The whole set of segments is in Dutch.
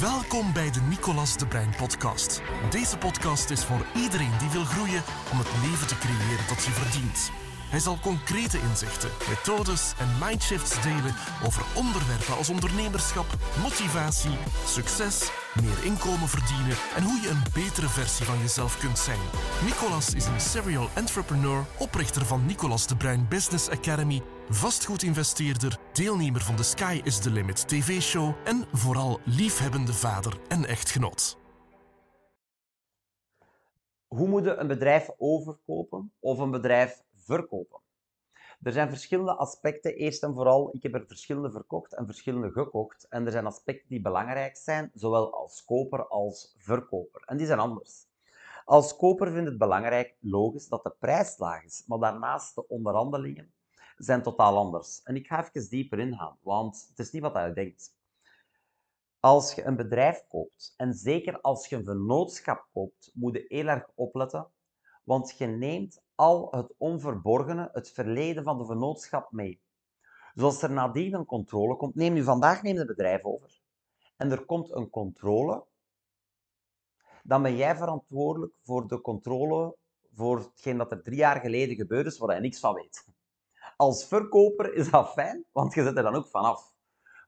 Welkom bij de Nicolas de Brein podcast. Deze podcast is voor iedereen die wil groeien om het leven te creëren dat je verdient. Hij zal concrete inzichten, methodes en mindshifts delen over onderwerpen als ondernemerschap, motivatie, succes, meer inkomen verdienen en hoe je een betere versie van jezelf kunt zijn. Nicolas is een serial entrepreneur, oprichter van Nicolas de Bruin Business Academy, vastgoedinvesteerder, deelnemer van de Sky is the Limit TV-show en vooral liefhebbende vader en echtgenoot. Hoe moet je een bedrijf overkopen of een bedrijf verkopen? Er zijn verschillende aspecten. Eerst en vooral, ik heb er verschillende verkocht en verschillende gekocht. En er zijn aspecten die belangrijk zijn, zowel als koper als verkoper. En die zijn anders. Als koper vind ik het belangrijk, logisch, dat de prijs laag is. Maar daarnaast de onderhandelingen zijn totaal anders. En ik ga even dieper ingaan, want het is niet wat je denkt. Als je een bedrijf koopt, en zeker als je een vennootschap koopt, moet je heel erg opletten, want je neemt al het onverborgene, het verleden van de vennootschap mee. Zoals er nadien een controle komt, neem nu vandaag neem het bedrijf over. En er komt een controle, dan ben jij verantwoordelijk voor de controle voor hetgeen dat er drie jaar geleden gebeurd is, waar je niks van weet. Als verkoper is dat fijn, want je zet er dan ook vanaf.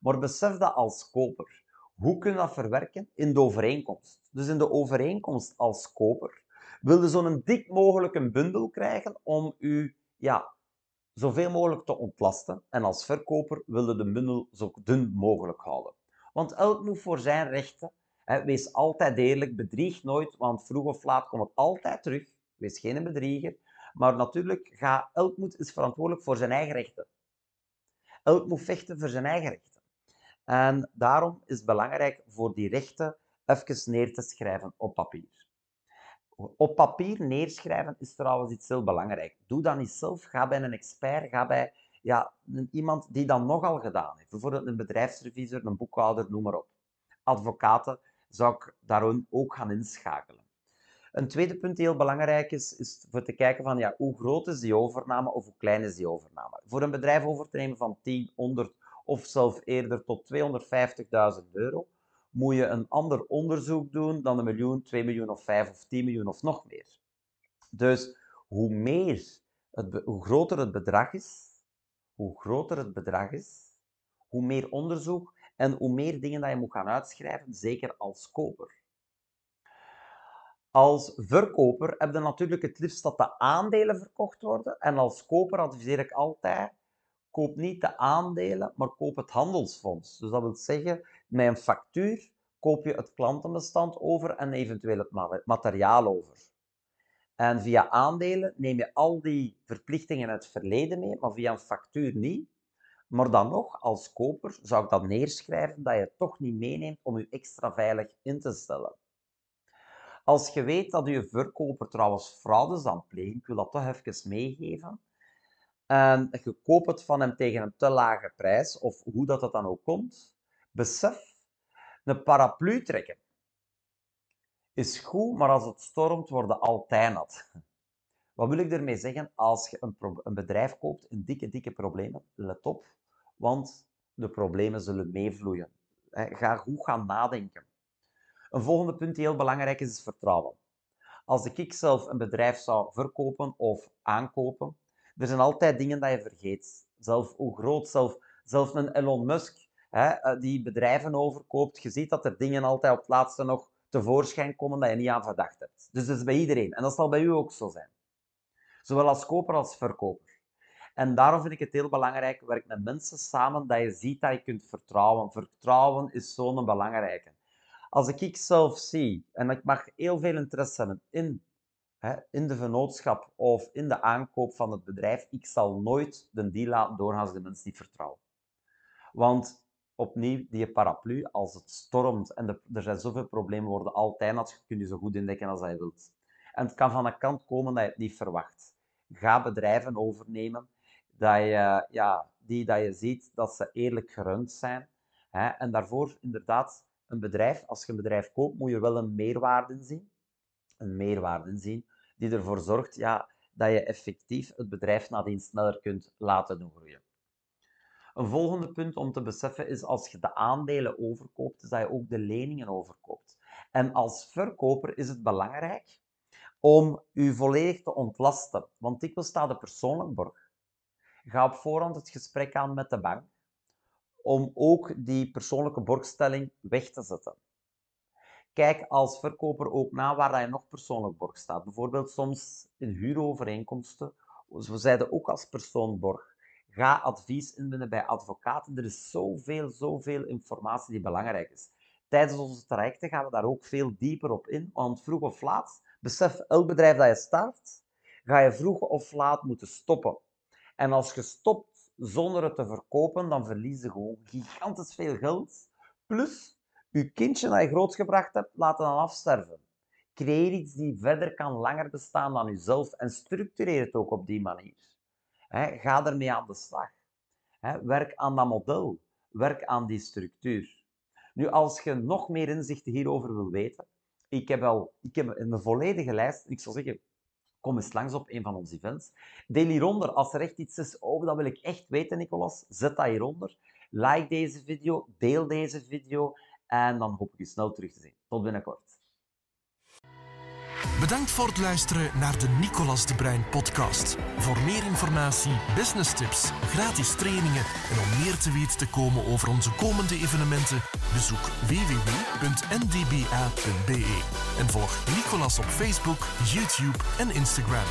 Maar besef dat als koper. Hoe kun je dat verwerken? In de overeenkomst. Dus in de overeenkomst als koper wilde zo'n dik mogelijk een bundel krijgen om u ja, zoveel mogelijk te ontlasten. En als verkoper wilde de bundel zo dun mogelijk houden. Want elk moet voor zijn rechten. Hè, wees altijd eerlijk, bedrieg nooit, want vroeg of laat komt het altijd terug. Wees geen bedrieger. Maar natuurlijk, ga, elk moet is verantwoordelijk voor zijn eigen rechten. Elk moet vechten voor zijn eigen rechten. En daarom is het belangrijk voor die rechten even neer te schrijven op papier. Op papier neerschrijven is trouwens iets heel belangrijk. Doe dat niet zelf. Ga bij een expert, ga bij ja, iemand die dat nogal gedaan heeft. Bijvoorbeeld een bedrijfsrevisor, een boekhouder, noem maar op. Advocaten zou ik daarom ook gaan inschakelen. Een tweede punt die heel belangrijk is, is voor te kijken van ja, hoe groot is die overname of hoe klein is die overname. Voor een bedrijf over te nemen van 10, 100 of zelfs eerder tot 250.000 euro, moet je een ander onderzoek doen dan een miljoen, 2 miljoen of 5 of 10 miljoen of nog meer. Dus hoe meer, het, hoe groter het bedrag is, hoe groter het bedrag is, hoe meer onderzoek en hoe meer dingen dat je moet gaan uitschrijven, zeker als koper. Als verkoper heb je natuurlijk het liefst dat de aandelen verkocht worden. En als koper adviseer ik altijd, koop niet de aandelen, maar koop het handelsfonds. Dus dat wil zeggen, met een factuur koop je het klantenbestand over en eventueel het materiaal over. En via aandelen neem je al die verplichtingen uit het verleden mee, maar via een factuur niet. Maar dan nog, als koper zou ik dat neerschrijven dat je het toch niet meeneemt om je extra veilig in te stellen. Als je weet dat je verkoper trouwens fraudes aan plegen, ik wil dat toch even meegeven, en je koopt het van hem tegen een te lage prijs, of hoe dat, dat dan ook komt, besef, een paraplu trekken is goed, maar als het stormt, worden altijd nat. Wat wil ik ermee zeggen? Als je een, een bedrijf koopt, een dikke, dikke problemen, let op, want de problemen zullen meevloeien. Ga goed gaan nadenken. Een volgende punt die heel belangrijk is, is vertrouwen. Als ik zelf een bedrijf zou verkopen of aankopen, er zijn altijd dingen dat je vergeet. Zelf hoe groot, zelf, zelf een Elon Musk hè, eh, die bedrijven overkoopt, je ziet dat er dingen altijd op het laatste nog tevoorschijn komen dat je niet aan verdacht hebt. Dus dat is bij iedereen. En dat zal bij u ook zo zijn. Zowel als koper als verkoper. En daarom vind ik het heel belangrijk, werk met mensen samen dat je ziet dat je kunt vertrouwen. Vertrouwen is zo'n belangrijke. Als ik zelf zie, en ik mag heel veel interesse hebben in, hè, in de vennootschap of in de aankoop van het bedrijf, ik zal nooit de deal laten doorgaan als de mensen niet vertrouwen. Want opnieuw, die paraplu, als het stormt en er zijn zoveel problemen, worden altijd nat, kun je zo goed indekken als je wilt. En het kan van een kant komen dat je het niet verwacht. Ga bedrijven overnemen dat je, ja, die dat je ziet dat ze eerlijk gerund zijn. Hè, en daarvoor inderdaad een bedrijf, als je een bedrijf koopt, moet je wel een meerwaarde zien. Een meerwaarde zien die ervoor zorgt ja, dat je effectief het bedrijf nadien sneller kunt laten doen groeien. Een volgende punt om te beseffen is als je de aandelen overkoopt, is dat je ook de leningen overkoopt. En als verkoper is het belangrijk om u volledig te ontlasten, want dikwijls staat de persoonlijk borg. Ga op voorhand het gesprek aan met de bank om ook die persoonlijke borgstelling weg te zetten. Kijk als verkoper ook na waar je nog persoonlijk borg staat. Bijvoorbeeld soms in huurovereenkomsten. We zeiden ook als persoon borg. Ga advies inwinnen bij advocaten. Er is zoveel, zoveel informatie die belangrijk is. Tijdens onze trajecten gaan we daar ook veel dieper op in. Want vroeg of laat, besef, elk bedrijf dat je start, ga je vroeg of laat moeten stoppen. En als je stopt zonder het te verkopen, dan verlies je gewoon gigantisch veel geld. Plus, je kindje dat je grootgebracht hebt, laten dan afsterven. Creëer iets die verder kan langer bestaan dan jezelf en structureer het ook op die manier. ga ermee aan de slag. werk aan dat model. Werk aan die structuur. Nu, als je nog meer inzichten hierover wil weten, ik heb, al, ik heb een volledige lijst. Ik zou zeggen, kom eens langs op een van onze events. Deel hieronder, als er echt iets is, oh, dat wil ik echt weten, Nicolas, zet dat hieronder. Like deze video, deel deze video en dan hoop ik je snel terug te zien. Tot binnenkort. Bedankt voor het luisteren naar de Nicolas de Bruin podcast. Voor meer informatie, business tips, gratis trainingen en om meer te weten te komen over onze komende evenementen, bezoek www.ndba.be en volg Nicolas op Facebook, YouTube en Instagram.